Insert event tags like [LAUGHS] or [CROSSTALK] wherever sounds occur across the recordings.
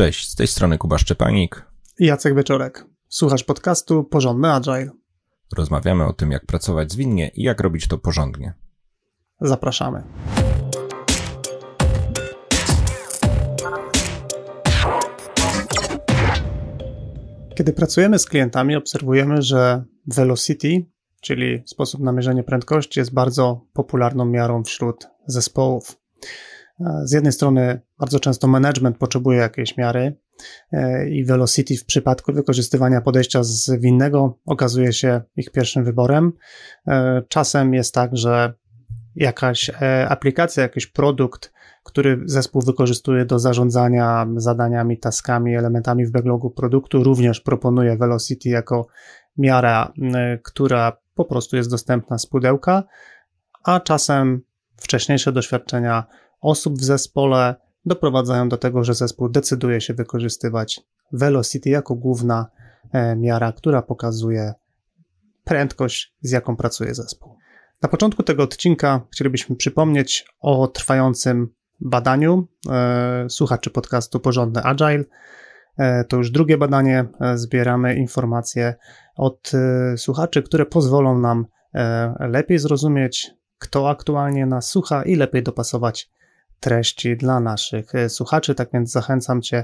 Cześć, z tej strony Kuba Szczepanik i Jacek Wieczorek. Słuchasz podcastu Porządny Agile. Rozmawiamy o tym, jak pracować zwinnie i jak robić to porządnie. Zapraszamy. Kiedy pracujemy z klientami, obserwujemy, że velocity, czyli sposób na mierzenie prędkości, jest bardzo popularną miarą wśród zespołów. Z jednej strony bardzo często management potrzebuje jakiejś miary e, i velocity w przypadku wykorzystywania podejścia zwinnego okazuje się ich pierwszym wyborem. E, czasem jest tak, że jakaś e, aplikacja, jakiś produkt, który zespół wykorzystuje do zarządzania zadaniami, taskami, elementami w backlogu produktu, również proponuje Velocity jako miara, która po prostu jest dostępna z pudełka, a czasem wcześniejsze doświadczenia osób w zespole doprowadzają do tego, że zespół decyduje się wykorzystywać velocity jako główna e, miara, która pokazuje prędkość, z jaką pracuje zespół. Na początku tego odcinka chcielibyśmy przypomnieć o trwającym badaniu e, słuchaczy podcastu Porządny Agile. E, to już drugie badanie. Zbieramy informacje od słuchaczy, które pozwolą nam lepiej zrozumieć, kto aktualnie nas słucha i lepiej dopasować treści dla naszych e, słuchaczy. Tak więc zachęcam Cię,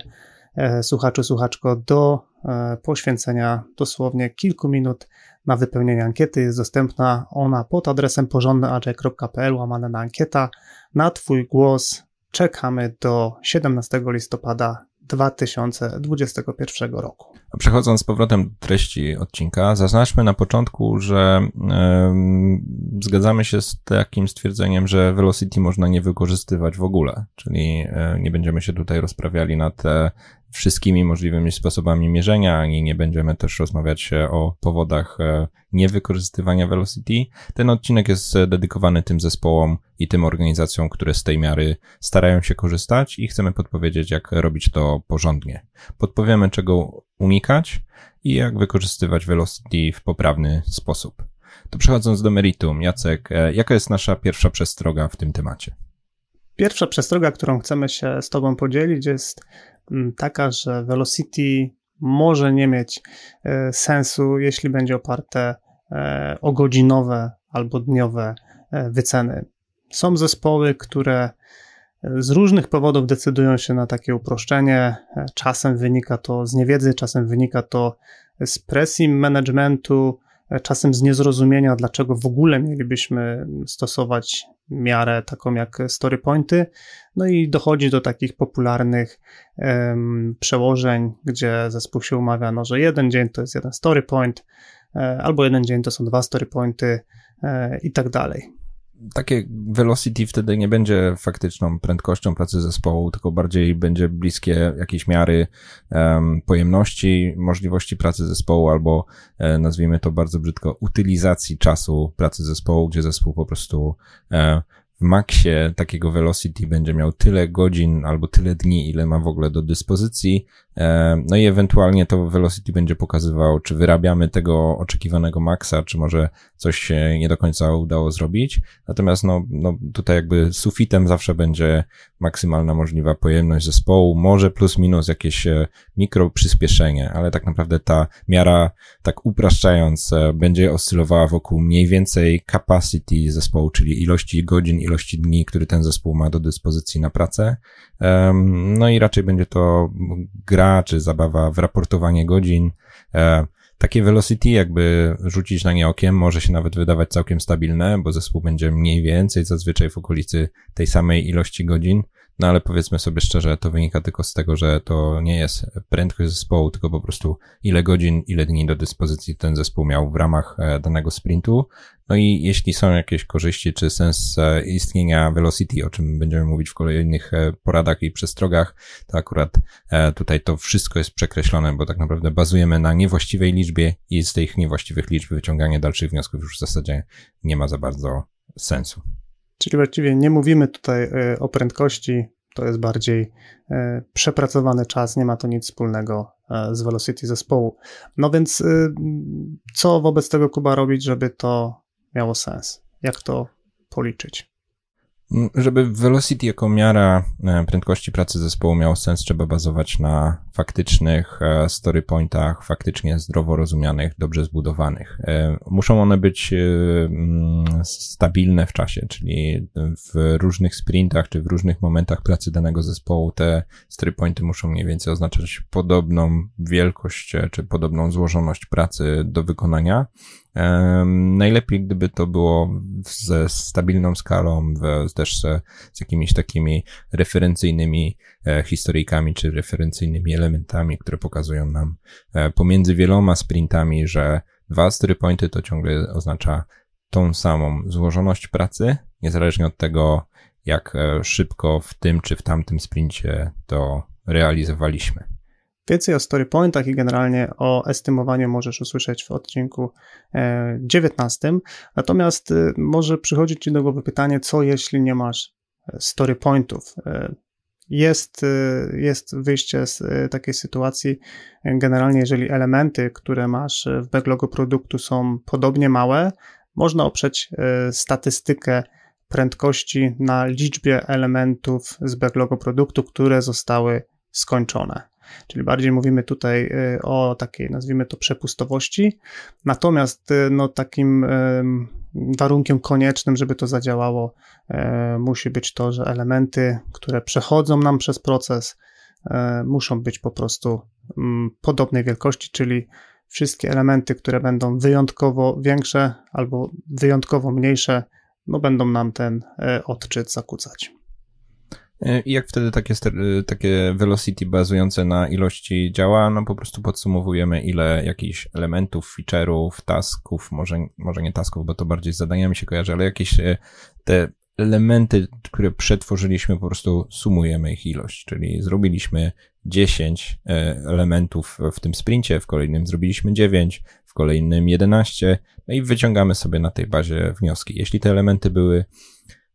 e, słuchaczu, słuchaczko, do e, poświęcenia dosłownie kilku minut na wypełnienie ankiety. Jest dostępna ona pod adresem porządnyagile.pl łamane na ankieta. Na Twój głos czekamy do 17 listopada 2021 roku. Przechodząc z powrotem do treści odcinka, zaznaczmy na początku, że yy, zgadzamy się z takim stwierdzeniem, że Velocity można nie wykorzystywać w ogóle, czyli yy, nie będziemy się tutaj rozprawiali nad wszystkimi możliwymi sposobami mierzenia, ani nie będziemy też rozmawiać o powodach e, niewykorzystywania Velocity. Ten odcinek jest e, dedykowany tym zespołom i tym organizacjom, które z tej miary starają się korzystać i chcemy podpowiedzieć, jak robić to porządnie. Podpowiemy, czego unikać i jak wykorzystywać Velocity w poprawny sposób. To przechodząc do meritum, Jacek, e, jaka jest nasza pierwsza przestroga w tym temacie? Pierwsza przestroga, którą chcemy się z Tobą podzielić, jest Mm, taka, że Velocity może nie mieć e, sensu, jeśli będzie oparte e, o godzinowe albo dniowe wyceny. Są zespoły, które z różnych powodów decydują się na takie uproszczenie. Czasem wynika to z niewiedzy, czasem wynika to z presji managementu, czasem z niezrozumienia, dlaczego w ogóle mielibyśmy stosować miarę taką jak story pointy. No i dochodzi do takich popularnych um, przełożeń, gdzie zespół się umawia, no, że jeden dzień to jest jeden story point, e, albo jeden dzień to są dwa story pointy e, i tak dalej takie velocity wtedy nie będzie faktyczną prędkością pracy zespołu, tylko bardziej będzie bliskie jakiejś miary um, pojemności, możliwości pracy zespołu, albo e, nazwijmy to bardzo brzydko, utylizacji czasu pracy zespołu, gdzie zespół po prostu e, w maksie takiego velocity będzie miał tyle godzin albo tyle dni, ile ma w ogóle do dyspozycji, no i ewentualnie to Velocity będzie pokazywał, czy wyrabiamy tego oczekiwanego maksa, czy może coś się nie do końca udało zrobić. Natomiast no, no tutaj jakby sufitem zawsze będzie maksymalna możliwa pojemność zespołu, może plus minus jakieś e, mikro przyspieszenie, ale tak naprawdę ta miara, tak upraszczając, e, będzie oscylowała wokół mniej więcej capacity zespołu, czyli ilości godzin, ilości dni, który ten zespół ma do dyspozycji na pracę. No i raczej będzie to gra czy zabawa w raportowanie godzin. E, takie velocity, jakby rzucić na nie okiem, może się nawet wydawać całkiem stabilne, bo zespół będzie mniej więcej zazwyczaj w okolicy tej samej ilości godzin. No ale powiedzmy sobie szczerze, to wynika tylko z tego, że to nie jest prędkość zespołu, tylko po prostu ile godzin, ile dni do dyspozycji ten zespół miał w ramach e, danego sprintu. No i jeśli są jakieś korzyści czy sens e, istnienia Velocity, o czym będziemy mówić w kolejnych e, poradach i przestrogach, to akurat tutaj to wszystko jest przekreślone, bo tak naprawdę bazujemy na niewłaściwej liczbie i z tych niewłaściwych liczb wyciąganie dalszych wniosków już w zasadzie nie ma za bardzo sensu. Czyli właściwie nie mówimy tutaj o prędkości, to jest bardziej e, przepracowany czas, nie ma to nic wspólnego e, z velocity zespołu. No więc co wobec tego Kuba robić, żeby to miało sens? Jak to policzyć? Żeby velocity jako miara e, prędkości pracy zespołu miało sens, trzeba bazować na faktycznych e, story pointach, faktycznie zdrowo rozumianych, dobrze zbudowanych. E, muszą one być mm, stabilne w czasie, czyli w różnych sprintach czy w różnych momentach pracy danego zespołu te story pointy muszą mniej więcej oznaczać podobną wielkość czy podobną złożoność pracy do wykonania. Najlepiej, gdyby to było ze stabilną skalą, też z, jakimiś takimi referencyjnymi e, historyjkami czy referencyjnymi elementami, które pokazują nam e, pomiędzy wieloma sprintami, że dwa story pointy to ciągle oznacza tą samą złożoność pracy, niezależnie od tego, jak e, szybko w tym czy w tamtym sprincie to realizowaliśmy. Więcej o storypointach i generalnie o estymowaniu możesz usłyszeć w odcinku 19. E, Natomiast e, może przychodzić Ci do głowy pytanie, co jeśli nie masz e, storypointów? Jest, jest wyjście z takiej sytuacji, generalnie jeżeli elementy, które masz w backlogu produktu są podobnie małe, można oprzeć statystykę prędkości na liczbie elementów z backlogu produktu, które zostały skończone. Czyli bardziej mówimy tutaj y, o takiej, nazwijmy to, przepustowości. Natomiast y, no, takim warunkiem koniecznym, żeby to zadziałało, y, musi być to, że elementy, które przechodzą nam przez proces, muszą być po prostu podobnej wielkości, czyli wszystkie elementy, które będą wyjątkowo większe albo wyjątkowo mniejsze, no będą nam ten odczyt zakłócać. E, I jak wtedy takie, e, takie velocity bazujące na ilości działa, no po prostu podsumowujemy ile jakichś elementów, feature'ów, tasków, może, może nie tasków, bo to bardziej z zadaniami się kojarzy, ale jakieś e, te elementy, które przetworzyliśmy, po prostu sumujemy ich ilość, czyli zrobiliśmy 10 elementów w tym sprincie, w kolejnym zrobiliśmy 9, w kolejnym 11, no i wyciągamy sobie na tej bazie wnioski. Jeśli te elementy były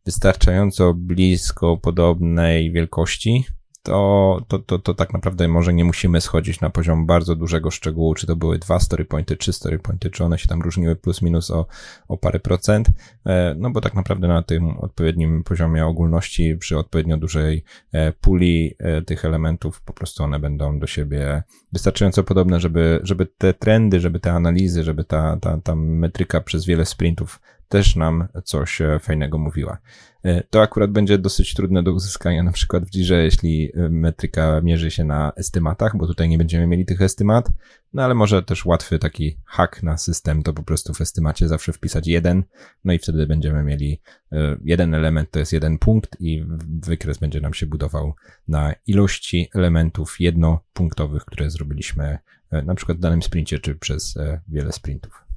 wystarczająco blisko podobnej wielkości, to, to, to, to tak naprawdę może nie musimy schodzić na poziom bardzo dużego szczegółu, czy to były dwa story pointy, trzy story pointy, czy one się tam różniły plus minus o, o parę procent, e, no bo tak naprawdę na tym odpowiednim poziomie ogólności, przy odpowiednio dużej e, puli e, tych elementów, po prostu one będą do siebie wystarczająco podobne, żeby, żeby te trendy, żeby te analizy, żeby ta, ta, ta metryka przez wiele sprintów też nam coś e, fajnego mówiła. E, to akurat będzie dosyć trudne do uzyskania, na przykład w Jirze, jeśli e, metryka mierzy się na estymatach, bo tutaj nie będziemy mieli tych estymat, no ale może też łatwy taki hack na system, to po prostu w estymacie zawsze wpisać jeden, no i wtedy będziemy mieli jeden element, to jest jeden punkt i wykres będzie nam się budował na ilości elementów jednopunktowych, które zrobiliśmy na przykład w danym sprincie, czy przez wiele sprintów.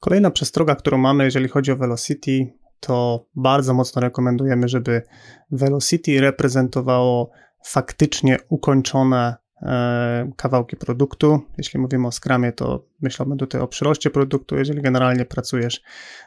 Kolejna przestroga, którą mamy, jeżeli chodzi o Velocity, to bardzo mocno rekomendujemy, żeby Velocity reprezentowało faktycznie ukończone e, kawałki produktu. Jeśli mówimy o skramie, to myślałbym tutaj o przyroście produktu. Jeżeli generalnie pracujesz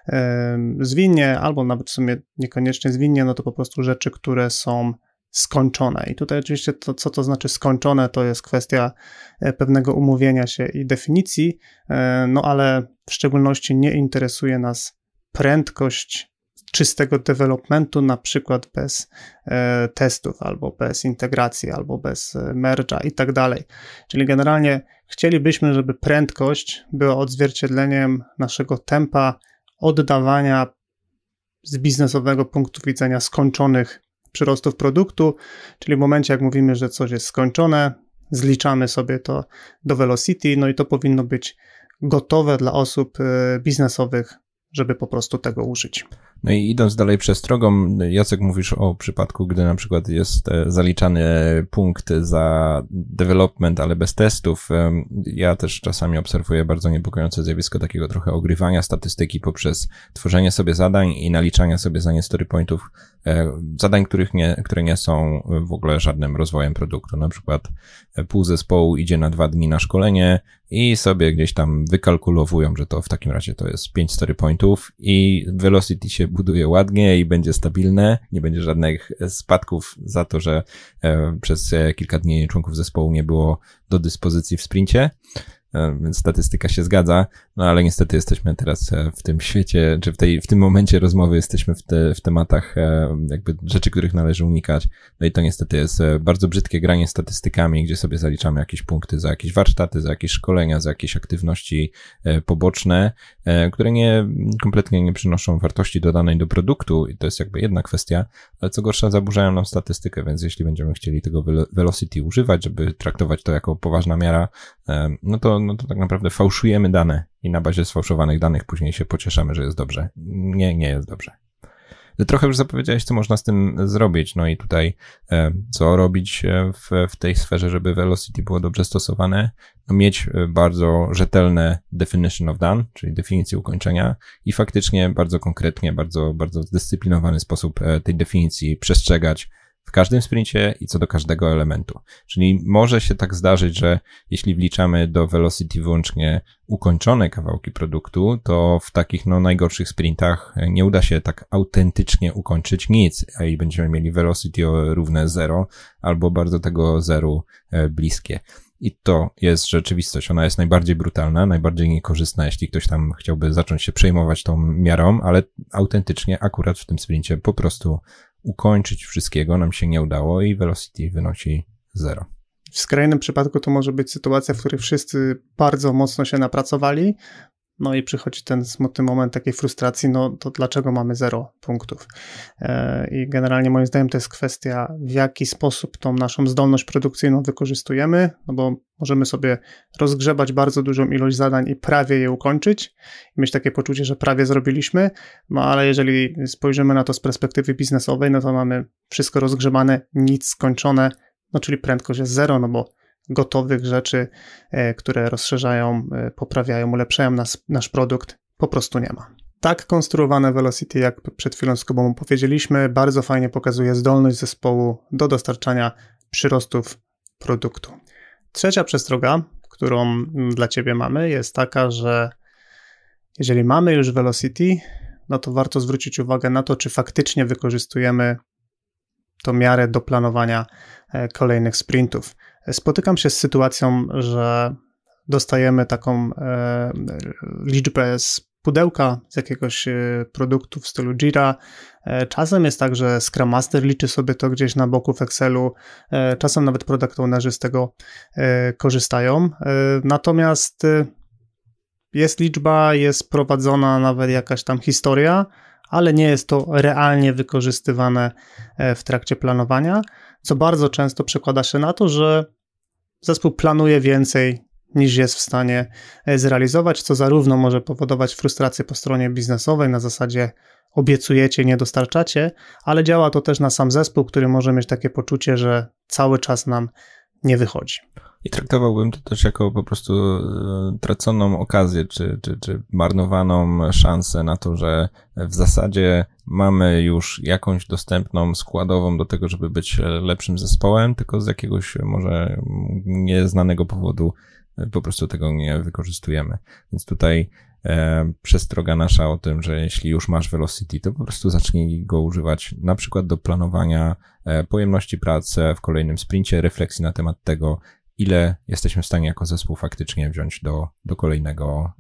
e, zwinnie, albo nawet w sumie niekoniecznie zwinnie, no to po prostu rzeczy, które są skończone. I tutaj oczywiście to, co to znaczy skończone, to jest kwestia e, pewnego umówienia się i definicji, e, no ale w szczególności nie interesuje nas prędkość czystego developmentu, na przykład bez e, testów, albo bez integracji, albo bez merge'a i tak dalej. Czyli generalnie chcielibyśmy, żeby prędkość była odzwierciedleniem naszego tempa oddawania z biznesowego punktu widzenia skończonych przyrostów produktu, czyli w momencie, jak mówimy, że coś jest skończone, zliczamy sobie to do Velocity, no i to powinno być gotowe dla osób e, biznesowych, żeby po prostu tego użyć. No i idąc dalej przestrogą, Jacek mówisz o przypadku, gdy na przykład jest e, zaliczany punkt za development, ale bez testów. Ja też czasami obserwuję bardzo niepokojące zjawisko takiego trochę ogrywania statystyki poprzez tworzenie sobie zadań i naliczania sobie za nie story pointów e, zadań, których nie, które nie są w ogóle żadnym rozwojem produktu. Na przykład e, pół zespołu idzie na dwa dni na szkolenie i sobie gdzieś tam wykalkulowują, że to w takim razie to jest pięć story pointów i velocity się buduje ładnie i będzie stabilne, nie będzie żadnych spadków za to, że e, przez kilka dni członków zespołu nie było do dyspozycji w sprincie. E, więc statystyka się zgadza, no ale niestety jesteśmy teraz e, w tym świecie, czy w, tej, w tym momencie rozmowy jesteśmy w, te, w tematach jakby rzeczy, których należy unikać, no i to niestety jest bardzo brzydkie granie statystykami, gdzie sobie zaliczamy jakieś punkty za jakieś warsztaty, za jakieś szkolenia, za jakieś aktywności poboczne, które nie, kompletnie nie przynoszą wartości dodanej do produktu i to jest jakby jedna kwestia, ale co gorsza zaburzają nam statystykę, więc jeśli będziemy chcieli tego velocity używać, żeby traktować to jako poważna miara, no to, no to tak naprawdę fałszujemy dane i na bazie sfałszowanych danych później się pocieszamy, że jest dobrze. Nie, nie jest dobrze. Trochę już zapowiedziałeś, co można z tym zrobić. No i tutaj, co robić e, w, w tej sferze, żeby velocity było dobrze stosowane? No mieć e, bardzo rzetelne definition of done, czyli definicję ukończenia i faktycznie bardzo konkretnie, bardzo, bardzo zdyscyplinowany sposób e, tej definicji przestrzegać, w każdym sprincie i co do każdego elementu. Czyli może się tak zdarzyć, że jeśli wliczamy do Velocity wyłącznie ukończone kawałki produktu, to w takich no, najgorszych sprintach nie uda się tak autentycznie ukończyć nic, a i będziemy mieli Velocity równe zero albo bardzo tego zeru e, bliskie. I to jest rzeczywistość. Ona jest najbardziej brutalna, najbardziej niekorzystna, jeśli ktoś tam chciałby zacząć się przejmować tą miarą, ale autentycznie akurat w tym sprincie po prostu ukończyć wszystkiego nam się nie udało i velocity wynosi 0. W skrajnym przypadku to może być sytuacja, w której wszyscy bardzo mocno się napracowali, no i przychodzi ten smutny moment takiej frustracji, no to dlaczego mamy zero punktów? E, I generalnie moim zdaniem to jest kwestia, w jaki sposób tą naszą zdolność produkcyjną wykorzystujemy, no bo możemy sobie rozgrzebać bardzo dużą ilość zadań i prawie je ukończyć i mieć takie poczucie, że prawie zrobiliśmy, no ale jeżeli spojrzymy na to z perspektywy biznesowej, no to mamy wszystko rozgrzebane, nic skończone, no czyli prędkość jest zero, no bo gotowych rzeczy, e, które rozszerzają, e, poprawiają, ulepszają nas, nasz produkt, po prostu nie ma. Tak konstruowane Velocity, jak przed chwilą z Kubą powiedzieliśmy, bardzo fajnie pokazuje zdolność zespołu do dostarczania przyrostów produktu. Trzecia przestroga, którą dla Ciebie mamy, jest taka, że jeżeli mamy już Velocity, no to warto zwrócić uwagę na to, czy faktycznie wykorzystujemy to miarę do planowania e, kolejnych sprintów spotykam się z sytuacją, że dostajemy taką e, liczbę z pudełka z jakiegoś e, produktu w stylu Jira. Czasem jest tak, że Scrum Master liczy sobie to gdzieś na boku w Excelu, czasem nawet product ownerzy z tego korzystają. Natomiast jest liczba, jest prowadzona nawet jakaś tam historia, ale nie jest to realnie wykorzystywane w trakcie planowania co bardzo często przekłada się na to, że zespół planuje więcej niż jest w stanie e, zrealizować, co zarówno może powodować frustrację po stronie biznesowej na zasadzie obiecujecie, nie dostarczacie, ale działa to też na sam zespół, który może mieć takie poczucie, że cały czas nam nie wychodzi. I traktowałbym to też jako po prostu e, traconą okazję, czy, czy, czy marnowaną szansę na to, że w zasadzie mamy już jakąś dostępną składową do tego, żeby być lepszym zespołem, tylko z jakiegoś może nieznanego powodu e, po prostu tego nie wykorzystujemy. Więc tutaj e, przestroga nasza o tym, że jeśli już masz Velocity, to po prostu zacznij go używać na przykład do planowania e, pojemności pracy w kolejnym sprincie, refleksji na temat tego, ile jesteśmy w stanie jako zespół faktycznie wziąć do, do kolejnego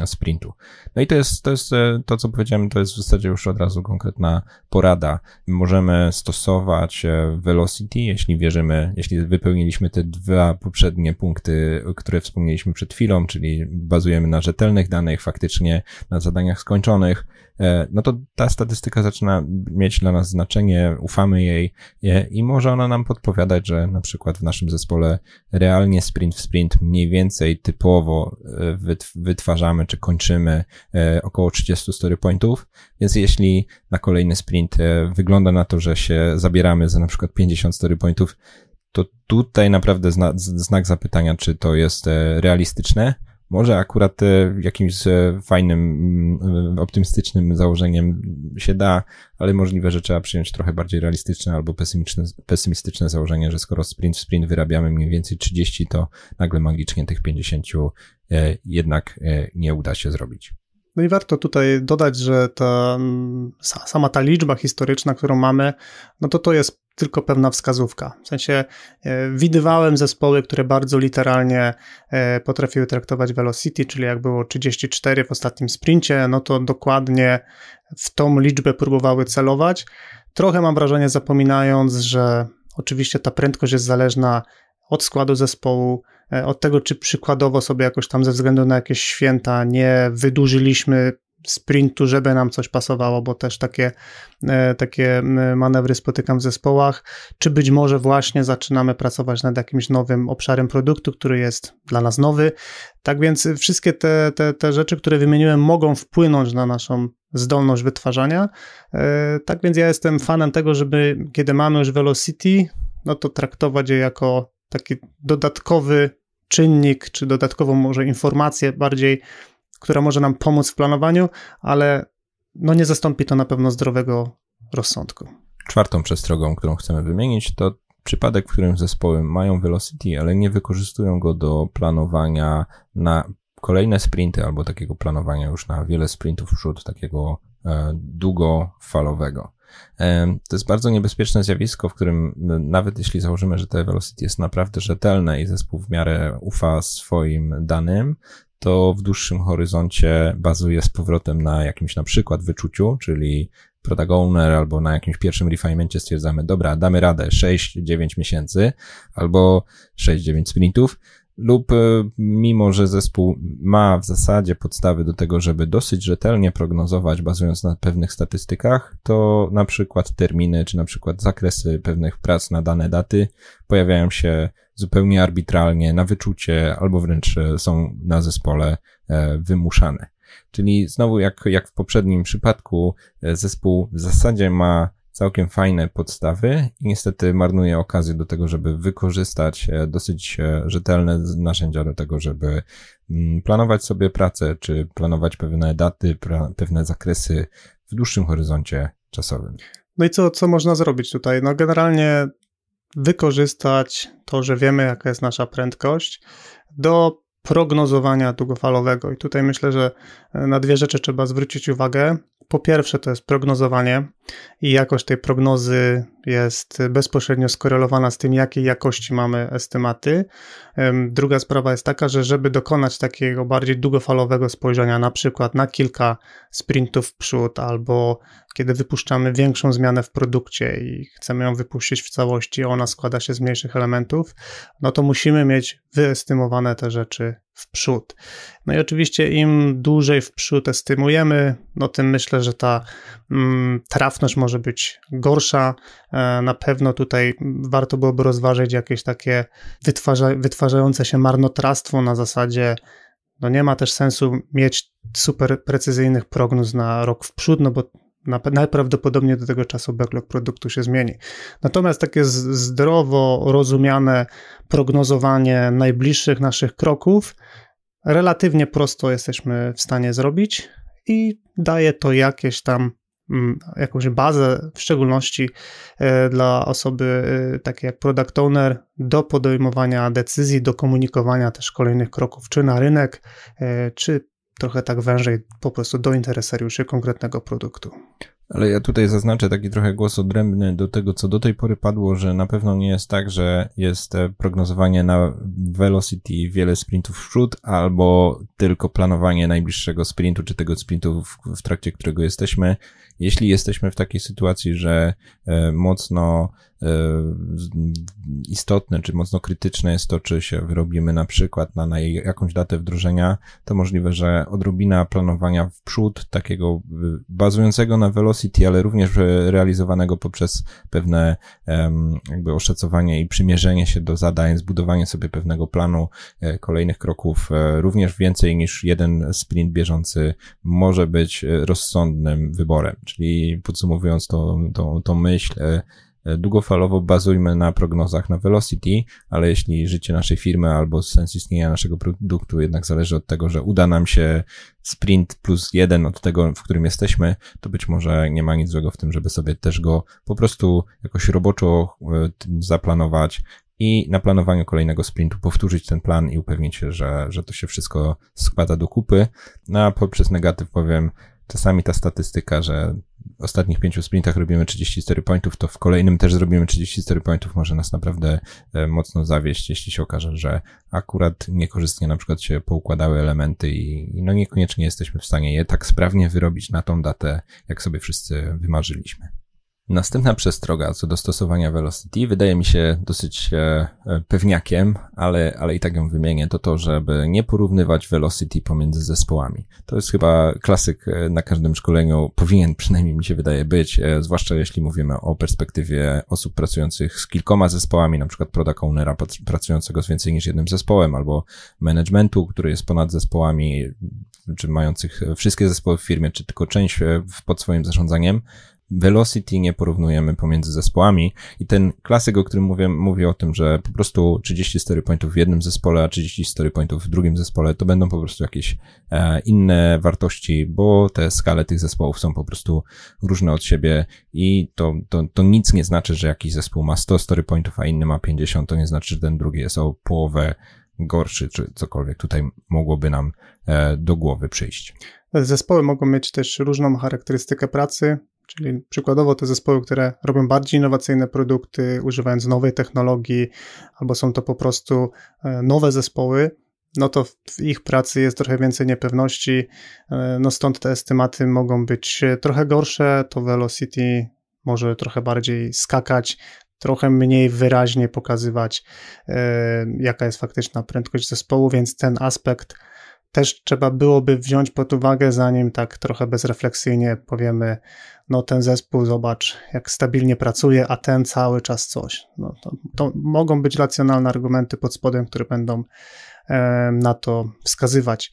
e, sprintu. No i to jest, to jest e, to, co powiedziałem, to jest w zasadzie już od razu konkretna porada. Możemy stosować e, velocity, jeśli wierzymy, jeśli wypełniliśmy te dwa poprzednie punkty, które wspomnieliśmy przed chwilą, czyli bazujemy na rzetelnych danych, faktycznie na zadaniach skończonych, no to ta statystyka zaczyna mieć dla nas znaczenie, ufamy jej e, i może ona nam podpowiadać, że na przykład w naszym zespole realnie sprint w sprint mniej więcej typowo e, wytwarzamy czy kończymy około 30 story pointów, więc jeśli na kolejny sprint wygląda na to, że się zabieramy za na przykład 50 story pointów, to tutaj naprawdę znak zapytania, czy to jest realistyczne, może akurat e, jakimś e, fajnym, mm, optymistycznym założeniem się da, ale możliwe, że trzeba przyjąć trochę bardziej realistyczne albo pesymistyczne, założenie, że skoro sprint w sprint wyrabiamy mniej więcej 30, to nagle magicznie tych 50 e, jednak nie uda się zrobić. No i warto tutaj dodać, że ta, sama ta liczba historyczna, którą mamy, no to to jest tylko pewna wskazówka. W sensie e, widywałem zespoły, które bardzo literalnie e, potrafiły traktować velocity, czyli jak było 34 w ostatnim sprincie, no to dokładnie w tą liczbę próbowały celować. Trochę mam wrażenie, zapominając, że oczywiście ta prędkość jest zależna od składu zespołu, e, od tego, czy przykładowo sobie jakoś tam ze względu na jakieś święta nie wydłużyliśmy sprintu, żeby nam coś pasowało, bo też takie, e, takie manewry spotykam w zespołach, czy być może właśnie zaczynamy pracować nad jakimś nowym obszarem produktu, który jest dla nas nowy. Tak więc wszystkie te, te, te rzeczy, które wymieniłem, mogą wpłynąć na naszą zdolność wytwarzania. E, tak więc ja jestem fanem tego, żeby kiedy mamy już Velocity, no to traktować je jako taki dodatkowy czynnik, czy dodatkową może informację bardziej która może nam pomóc w planowaniu, ale no nie zastąpi to na pewno zdrowego rozsądku. Czwartą przestrogą, którą chcemy wymienić, to przypadek, w którym zespoły mają velocity, ale nie wykorzystują go do planowania na kolejne sprinty albo takiego planowania już na wiele sprintów przód, takiego e, długofalowego. E, to jest bardzo niebezpieczne zjawisko, w którym nawet jeśli założymy, że te velocity jest naprawdę rzetelne i zespół w miarę ufa swoim danym, to w dłuższym horyzoncie bazuje z powrotem na jakimś na przykład wyczuciu, czyli product owner albo na jakimś pierwszym refinementie stwierdzamy, dobra, damy radę 6-9 miesięcy albo 6-9 sprintów, lub e, mimo, że zespół ma w zasadzie podstawy do tego, żeby dosyć rzetelnie prognozować, bazując na pewnych statystykach, to na przykład terminy, czy na przykład zakresy pewnych prac na dane daty pojawiają się zupełnie arbitralnie, na wyczucie, albo wręcz e, są na zespole e, wymuszane. Czyli znowu, jak, jak w poprzednim przypadku, zespół w zasadzie ma całkiem fajne podstawy i niestety marnuje okazję do tego, żeby wykorzystać e, dosyć e, rzetelne narzędzia do tego, żeby mm, planować sobie pracę, czy planować pewne daty, pewne zakresy w dłuższym horyzoncie czasowym. No i co, co można zrobić tutaj? No generalnie wykorzystać to, że wiemy, jaka jest nasza prędkość, do prognozowania długofalowego. I tutaj myślę, że e, na dwie rzeczy trzeba zwrócić uwagę. Po pierwsze, to jest prognozowanie i jakość tej prognozy jest bezpośrednio skorelowana z tym, jakiej jakości mamy estymaty. Druga sprawa jest taka, że żeby dokonać takiego bardziej długofalowego spojrzenia, na przykład na kilka sprintów w przód, albo kiedy wypuszczamy większą zmianę w produkcie i chcemy ją wypuścić w całości, ona składa się z mniejszych elementów, no to musimy mieć wyestymowane te rzeczy w przód. No i oczywiście im dłużej w przód estymujemy, no tym myślę, że ta mm, trafność może być gorsza. E, na pewno tutaj warto byłoby rozważyć jakieś takie wytwarza, wytwarzające się marnotrawstwo na zasadzie no nie ma też sensu mieć super precyzyjnych prognoz na rok w przód, no bo najprawdopodobniej do tego czasu backlog produktu się zmieni. Natomiast takie zdrowo rozumiane prognozowanie najbliższych naszych kroków relatywnie prosto jesteśmy w stanie zrobić i daje to jakieś tam jakąś bazę, w szczególności e, dla osoby e, takiej jak product owner, do podejmowania decyzji, do komunikowania też kolejnych kroków, czy na rynek, e, czy trochę tak wężej po prostu do interesariuszy konkretnego produktu. Ale ja tutaj zaznaczę taki trochę głos odrębny do tego, co do tej pory padło, że na pewno nie jest tak, że jest prognozowanie na velocity wiele sprintów w przód, albo tylko planowanie najbliższego sprintu, czy tego sprintu, w, w trakcie którego jesteśmy. Jeśli jesteśmy w takiej sytuacji, że e, mocno e, istotne, czy mocno krytyczne jest to, czy się wyrobimy na przykład na, na jakąś datę wdrożenia, to możliwe, że odrobina planowania w przód, takiego e, bazującego na velocity, ale również realizowanego poprzez pewne jakby oszacowanie i przymierzenie się do zadań, zbudowanie sobie pewnego planu kolejnych kroków, również więcej niż jeden sprint bieżący może być rozsądnym wyborem. Czyli podsumowując tą, tą, tą myśl, e, e, długofalowo bazujmy na prognozach na velocity, ale jeśli życie naszej firmy albo sens istnienia naszego produktu jednak zależy od tego, że uda nam się sprint plus jeden od tego, w którym jesteśmy, to być może nie ma nic złego w tym, żeby sobie też go po prostu jakoś roboczo e, zaplanować i na planowaniu kolejnego sprintu powtórzyć ten plan i upewnić się, że, że to się wszystko składa do kupy. No a poprzez negatyw powiem, czasami ta statystyka, że w ostatnich pięciu sprintach robimy 34 pointów, to w kolejnym też zrobimy 34 pointów, może nas naprawdę e, mocno zawieść, jeśli się okaże, że akurat niekorzystnie na przykład się poukładały elementy i, no niekoniecznie jesteśmy w stanie je tak sprawnie wyrobić na tą datę, jak sobie wszyscy wymarzyliśmy. Następna przestroga co do stosowania Velocity wydaje mi się dosyć e, pewniakiem, ale, ale i tak ją wymienię, to to, żeby nie porównywać Velocity pomiędzy zespołami. To jest chyba klasyk e, na każdym szkoleniu, powinien przynajmniej mi się wydaje być, e, zwłaszcza jeśli mówimy o perspektywie osób pracujących z kilkoma zespołami, na przykład product ownera pracującego z więcej niż jednym zespołem, albo managementu, który jest ponad zespołami, czy mających wszystkie zespoły w firmie, czy tylko część pod swoim zarządzaniem, velocity nie porównujemy pomiędzy zespołami i ten klasyk, o którym mówię, mówi o tym, że po prostu 30 story pointów w jednym zespole, a 30 story pointów w drugim zespole, to będą po prostu jakieś e, inne wartości, bo te skale tych zespołów są po prostu różne od siebie i to, to, to nic nie znaczy, że jakiś zespół ma 100 story pointów, a inny ma 50, to nie znaczy, że ten drugi jest o połowę gorszy, czy cokolwiek tutaj mogłoby nam e, do głowy przyjść. Zespoły mogą mieć też różną charakterystykę pracy, Czyli przykładowo te zespoły, które robią bardziej innowacyjne produkty, używając nowej technologii, albo są to po prostu e, nowe zespoły, no to w ich pracy jest trochę więcej niepewności. E, no stąd te estymaty mogą być trochę gorsze. To Velocity może trochę bardziej skakać, trochę mniej wyraźnie pokazywać, e, jaka jest faktyczna prędkość zespołu, więc ten aspekt też trzeba byłoby wziąć pod uwagę, zanim tak trochę bezrefleksyjnie powiemy, no ten zespół, zobacz, jak stabilnie pracuje, a ten cały czas coś. No, to, to mogą być racjonalne argumenty pod spodem, które będą e, na to wskazywać.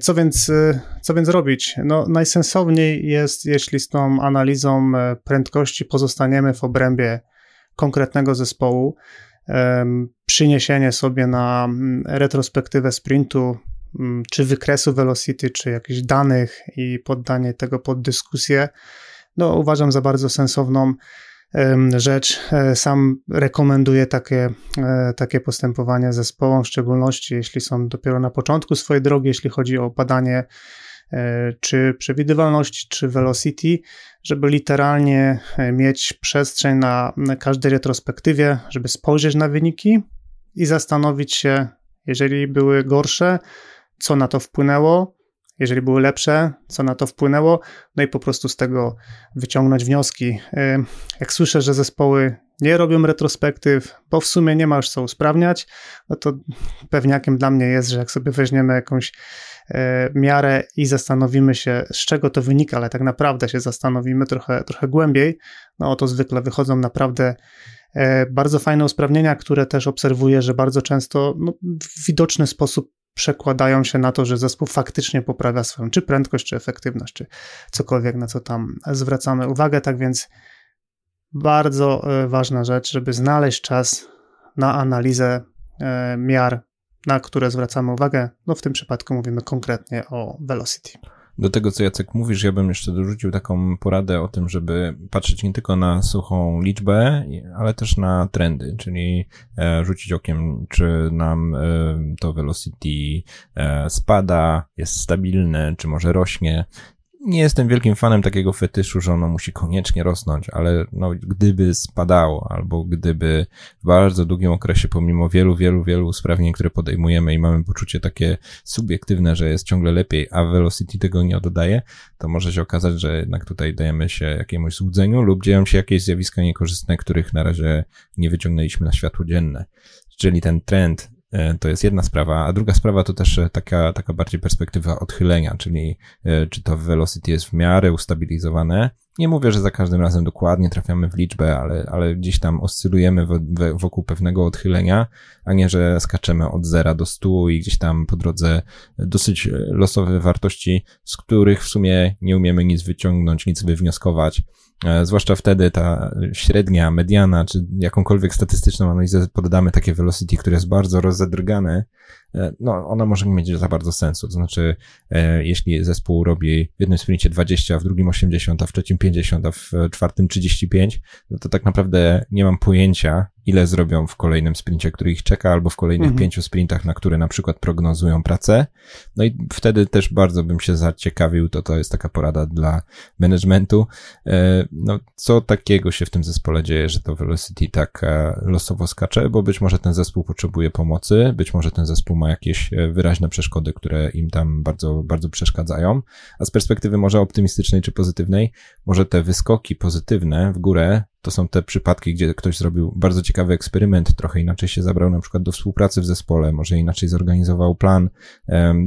Co więc, e, co więc robić? No, najsensowniej jest, jeśli z tą analizą e, prędkości pozostaniemy w obrębie konkretnego zespołu, przyniesienie sobie na retrospektywę sprintu czy wykresu velocity, czy jakichś danych i poddanie tego pod dyskusję, no uważam za bardzo sensowną rzecz. E, sam rekomenduję takie, e, takie postępowanie zespołom, w szczególności jeśli są dopiero na początku swojej drogi, jeśli chodzi o badanie e, czy przewidywalności, czy velocity, żeby literalnie mieć przestrzeń na każdej retrospektywie, żeby spojrzeć na wyniki i zastanowić się, jeżeli były gorsze, co na to wpłynęło, jeżeli były lepsze, co na to wpłynęło, no i po prostu z tego wyciągnąć wnioski. Jak słyszę, że zespoły nie robią retrospektyw, bo w sumie nie ma już co usprawniać, no to pewniakiem dla mnie jest, że jak sobie weźmiemy jakąś y, miarę i zastanowimy się, z czego to wynika, ale tak naprawdę się zastanowimy trochę, trochę głębiej, no to zwykle wychodzą naprawdę y, bardzo fajne usprawnienia, które też obserwuję, że bardzo często no, w widoczny sposób przekładają się na to, że zespół faktycznie poprawia swoją czy prędkość, czy efektywność, czy cokolwiek, na co tam zwracamy uwagę. Tak więc bardzo e, ważna rzecz, żeby znaleźć czas na analizę e, miar, na które zwracamy uwagę. No w tym przypadku mówimy konkretnie o velocity. Do tego, co Jacek mówisz, ja bym jeszcze dorzucił taką poradę o tym, żeby patrzeć nie tylko na suchą liczbę, ale też na trendy, czyli e, rzucić okiem, czy nam e, to velocity e, spada, jest stabilne, czy może rośnie nie jestem wielkim fanem takiego fetyszu, że ono musi koniecznie rosnąć, ale no, gdyby spadało, albo gdyby w bardzo długim okresie, pomimo wielu, wielu, wielu usprawnień, które podejmujemy i mamy poczucie takie subiektywne, że jest ciągle lepiej, a Velocity tego nie oddaje, to może się okazać, że jednak tutaj dajemy się jakiemuś złudzeniu lub dzieją się jakieś zjawiska niekorzystne, których na razie nie wyciągnęliśmy na światło dzienne. Czyli ten trend to jest jedna sprawa, a druga sprawa to też e, taka, taka bardziej perspektywa odchylenia, czyli e, czy to velocity jest w miarę ustabilizowane. Nie mówię, że za każdym razem dokładnie trafiamy w liczbę, ale, ale gdzieś tam oscylujemy wokół pewnego odchylenia, a nie, że skaczemy od zera do stu i gdzieś tam po drodze dosyć losowe wartości, z których w sumie nie umiemy nic wyciągnąć, nic wywnioskować. E, zwłaszcza wtedy ta średnia, mediana, czy jakąkolwiek statystyczną analizę poddamy takie velocity, które jest bardzo rozedrgane, no ona może nie mieć za bardzo sensu. To znaczy, e, jeśli zespół robi w jednym sprincie 20, w drugim 80, a w trzecim 50, a w czwartym 35, no to tak naprawdę nie mam pojęcia, ile zrobią w kolejnym sprincie, który ich czeka, albo w kolejnych mhm. pięciu sprintach, na które na przykład prognozują pracę. No i wtedy też bardzo bym się zaciekawił, to to jest taka porada dla managementu. E, no, co takiego się w tym zespole dzieje, że to Velocity tak e, losowo skacze, bo być może ten zespół potrzebuje pomocy, być może ten zespół ma jakieś e, wyraźne przeszkody, które im tam bardzo, bardzo przeszkadzają, a z perspektywy może optymistycznej czy pozytywnej, może te wyskoki pozytywne w górę to są te przypadki, gdzie ktoś zrobił bardzo ciekawy eksperyment, trochę inaczej się zabrał na przykład do współpracy w zespole, może inaczej zorganizował plan,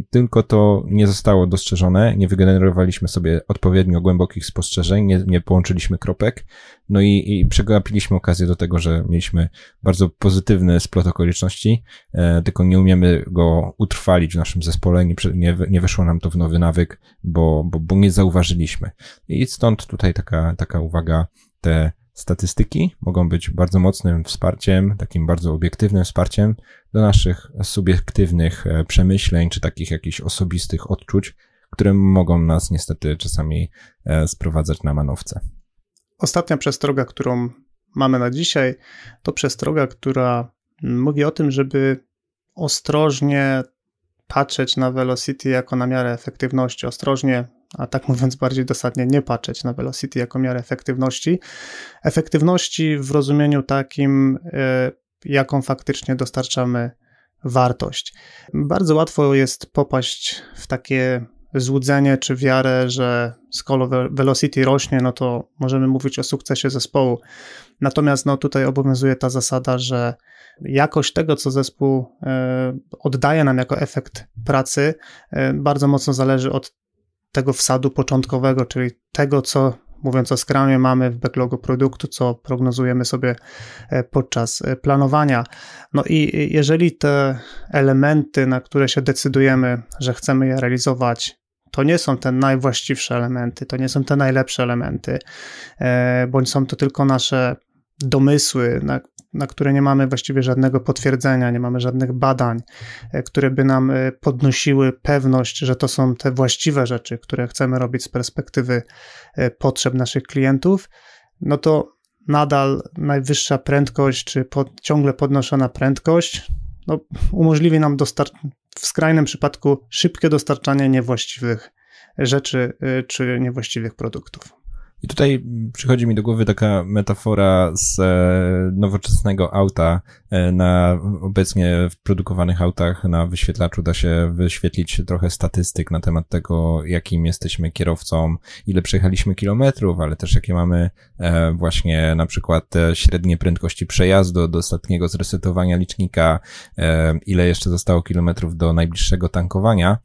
tylko to nie zostało dostrzeżone, nie wygenerowaliśmy sobie odpowiednio głębokich spostrzeżeń, nie, nie połączyliśmy kropek, no i, i przegapiliśmy okazję do tego, że mieliśmy bardzo pozytywny splot okoliczności, e, tylko nie umiemy go utrwalić w naszym zespole, nie, nie, nie weszło nam to w nowy nawyk, bo, bo, bo nie zauważyliśmy. I stąd tutaj taka, taka uwaga, te Statystyki mogą być bardzo mocnym wsparciem, takim bardzo obiektywnym wsparciem do naszych subiektywnych e, przemyśleń, czy takich jakichś osobistych odczuć, które mogą nas niestety czasami e, sprowadzać na manowce. Ostatnia przestroga, którą mamy na dzisiaj, to przestroga, która mówi o tym, żeby ostrożnie patrzeć na velocity jako na miarę efektywności, ostrożnie a tak mówiąc bardziej dosadnie, nie patrzeć na velocity jako miarę efektywności. Efektywności w rozumieniu takim, e, jaką faktycznie dostarczamy wartość. Bardzo łatwo jest popaść w takie złudzenie czy wiarę, że skoro velocity rośnie, no to możemy mówić o sukcesie zespołu. Natomiast no, tutaj obowiązuje ta zasada, że jakość tego, co zespół e, oddaje nam jako efekt pracy, e, bardzo mocno zależy od tego wsadu początkowego, czyli tego, co mówiąc o Scrumie, mamy w backlogu produktu, co prognozujemy sobie e, podczas e, planowania. No i jeżeli te elementy, na które się decydujemy, że chcemy je realizować, to nie są te najwłaściwsze elementy, to nie są te najlepsze elementy, e, bądź są to tylko nasze domysły, na, na które nie mamy właściwie żadnego potwierdzenia, nie mamy żadnych badań, e, które by nam e, podnosiły pewność, że to są te właściwe rzeczy, które chcemy robić z perspektywy e, potrzeb naszych klientów, no to nadal najwyższa prędkość, czy pod, ciągle podnoszona prędkość, no, umożliwi nam w skrajnym przypadku szybkie dostarczanie niewłaściwych rzeczy, czy niewłaściwych produktów. I tutaj przychodzi mi do głowy taka metafora z e, nowoczesnego auta. E, na obecnie w produkowanych autach na wyświetlaczu da się wyświetlić trochę statystyk na temat tego, jakim jesteśmy kierowcą, ile przejechaliśmy kilometrów, ale też jakie mamy e, właśnie na przykład średnie prędkości przejazdu do ostatniego zresetowania licznika, ile jeszcze zostało kilometrów do najbliższego tankowania.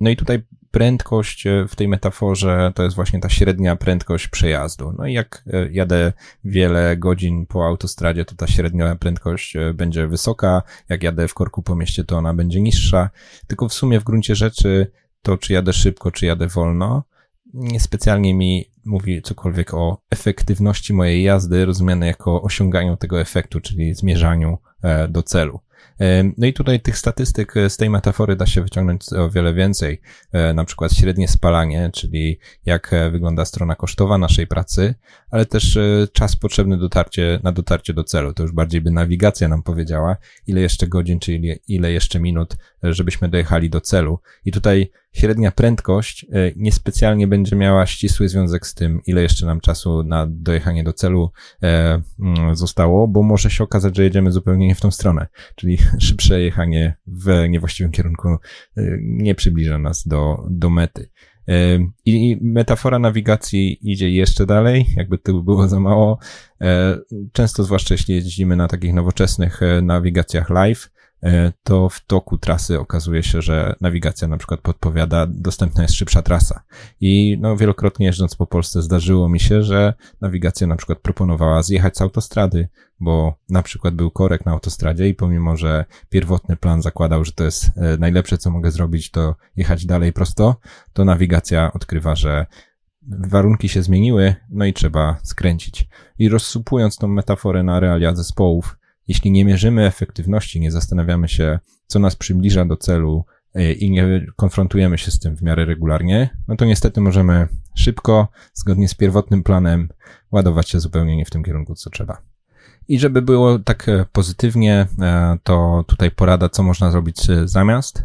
No i tutaj prędkość e, w tej metaforze to jest właśnie ta średnia prędkość przejazdu. No i jak e, jadę wiele godzin po autostradzie, to ta średnia prędkość e, będzie wysoka, jak jadę w korku po mieście, to ona będzie niższa. Tylko w sumie w gruncie rzeczy to, czy jadę szybko, czy jadę wolno, niespecjalnie mi mówi cokolwiek o efektywności mojej jazdy, rozumiane jako osiąganiu tego efektu, czyli zmierzaniu do celu. No i tutaj tych statystyk e, z tej metafory da się wyciągnąć o wiele więcej. E, na przykład średnie spalanie, czyli jak e, wygląda strona kosztowa naszej pracy, ale też czas potrzebny dotarcie, na dotarcie do celu. To już bardziej by nawigacja nam powiedziała, ile jeszcze godzin, czy ile, ile jeszcze minut, żebyśmy dojechali do celu. I tutaj średnia prędkość niespecjalnie będzie miała ścisły związek z tym, ile jeszcze nam czasu na dojechanie do celu mm, zostało, bo może się okazać, że jedziemy zupełnie nie w tą stronę. Czyli [LAUGHS] szybsze jechanie w niewłaściwym kierunku y, nie przybliża nas do, do mety. I metafora nawigacji idzie jeszcze dalej, jakby to było za mało. Często, zwłaszcza jeśli jeździmy na takich nowoczesnych nawigacjach live, E, to w toku trasy okazuje się, że nawigacja na przykład podpowiada, dostępna jest szybsza trasa. I no, wielokrotnie jeżdżąc po Polsce zdarzyło mi się, że nawigacja na przykład proponowała zjechać z autostrady, bo na przykład był korek na autostradzie i pomimo, że pierwotny plan zakładał, że to jest e, najlepsze, co mogę zrobić, to jechać dalej prosto, to nawigacja odkrywa, że warunki się zmieniły, no i trzeba skręcić. I rozsupując tą metaforę na realia zespołów, jeśli nie mierzymy efektywności, nie zastanawiamy się, co nas przybliża do celu e, i nie konfrontujemy się z tym w miarę regularnie, no to niestety możemy szybko, zgodnie z pierwotnym planem, ładować się zupełnie nie w tym kierunku, co trzeba. I żeby było tak e, pozytywnie, e, to tutaj porada, co można zrobić zamiast.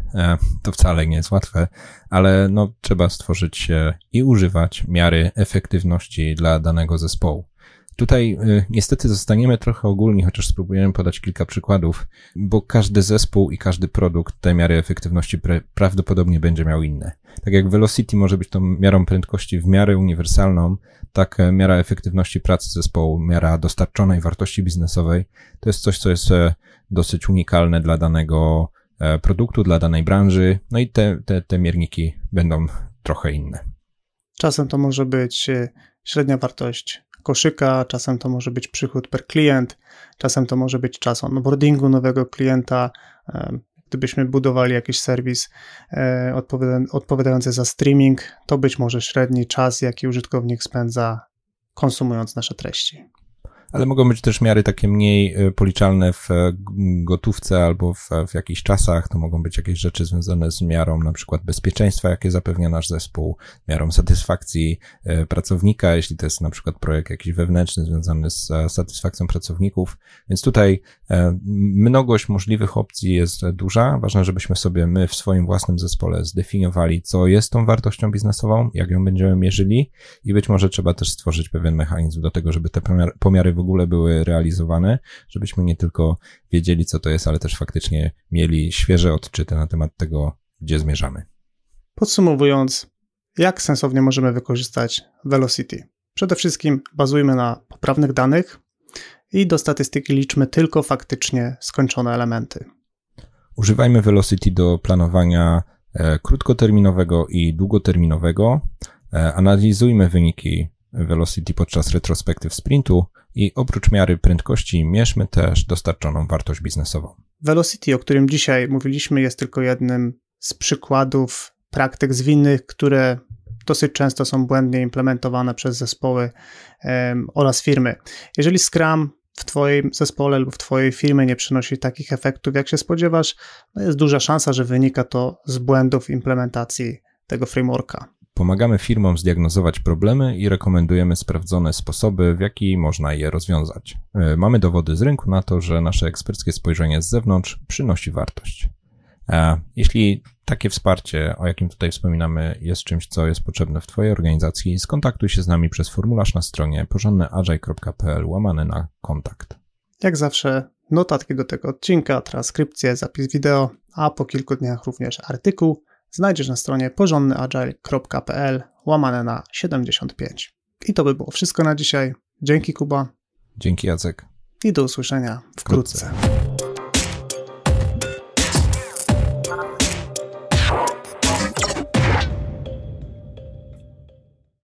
To wcale nie jest łatwe, ale no, trzeba stworzyć i używać miary efektywności dla danego zespołu. Tutaj y, niestety zostaniemy trochę ogólni, chociaż spróbujemy podać kilka przykładów, bo każdy zespół i każdy produkt te miary efektywności prawdopodobnie będzie miał inne. Tak jak Velocity może być tą miarą prędkości w miarę uniwersalną, tak e, miara efektywności pracy zespołu, miara dostarczonej wartości biznesowej, to jest coś, co jest e, dosyć unikalne dla danego e, produktu, dla danej branży, no i te, te, te mierniki będą trochę inne. Czasem to może być średnia wartość koszyka, czasem to może być przychód per klient, czasem to może być czas onboardingu nowego klienta. Gdybyśmy budowali jakiś serwis e, odpowiadający za streaming, to być może średni czas, jaki użytkownik spędza konsumując nasze treści ale mogą być też miary takie mniej e, policzalne w e, gotówce albo w, w jakichś czasach. To mogą być jakieś rzeczy związane z miarą na przykład bezpieczeństwa, jakie zapewnia nasz zespół, miarą satysfakcji e, pracownika, jeśli to jest na przykład projekt jakiś wewnętrzny związany z satysfakcją pracowników. Więc tutaj mnogość możliwych opcji jest duża. Ważne, żebyśmy sobie my w swoim własnym zespole zdefiniowali, co jest tą wartością biznesową, jak ją będziemy mierzyli i być może trzeba też stworzyć pewien mechanizm do tego, żeby te pomiary w ogóle były realizowane, żebyśmy nie tylko wiedzieli, co to jest, ale też faktycznie mieli świeże odczyty na temat tego, gdzie zmierzamy. Podsumowując, jak sensownie możemy wykorzystać Velocity? Przede wszystkim bazujmy na poprawnych danych i do statystyki liczmy tylko faktycznie skończone elementy. Używajmy Velocity do planowania e, krótkoterminowego i długoterminowego. E, analizujmy wyniki Velocity podczas retrospektyw sprintu i oprócz miary prędkości mierzmy też dostarczoną wartość biznesową. Velocity, o którym dzisiaj mówiliśmy, jest tylko jednym z przykładów praktyk zwinnych, które dosyć często są błędnie implementowane przez zespoły um, oraz firmy. Jeżeli Scrum w Twoim zespole lub w Twojej firmie nie przynosi takich efektów, jak się spodziewasz, no jest duża szansa, że wynika to z błędów implementacji tego frameworka. Pomagamy firmom zdiagnozować problemy i rekomendujemy sprawdzone sposoby, w jaki można je rozwiązać. E, mamy dowody z rynku na to, że nasze eksperckie spojrzenie z zewnątrz przynosi wartość. A jeśli takie wsparcie, o jakim tutaj wspominamy, jest czymś, co jest potrzebne w Twojej organizacji, skontaktuj się z nami przez formularz na stronie porządnyagile.pl łamane na kontakt. Jak zawsze notatki do tego odcinka, transkrypcje, zapis wideo, a po kilku dniach również artykuł znajdziesz na stronie porządnyagile.pl łamane na 75. I to by było wszystko na dzisiaj. Dzięki Kuba. Dzięki Jacek. I do usłyszenia wkrótce. wkrótce.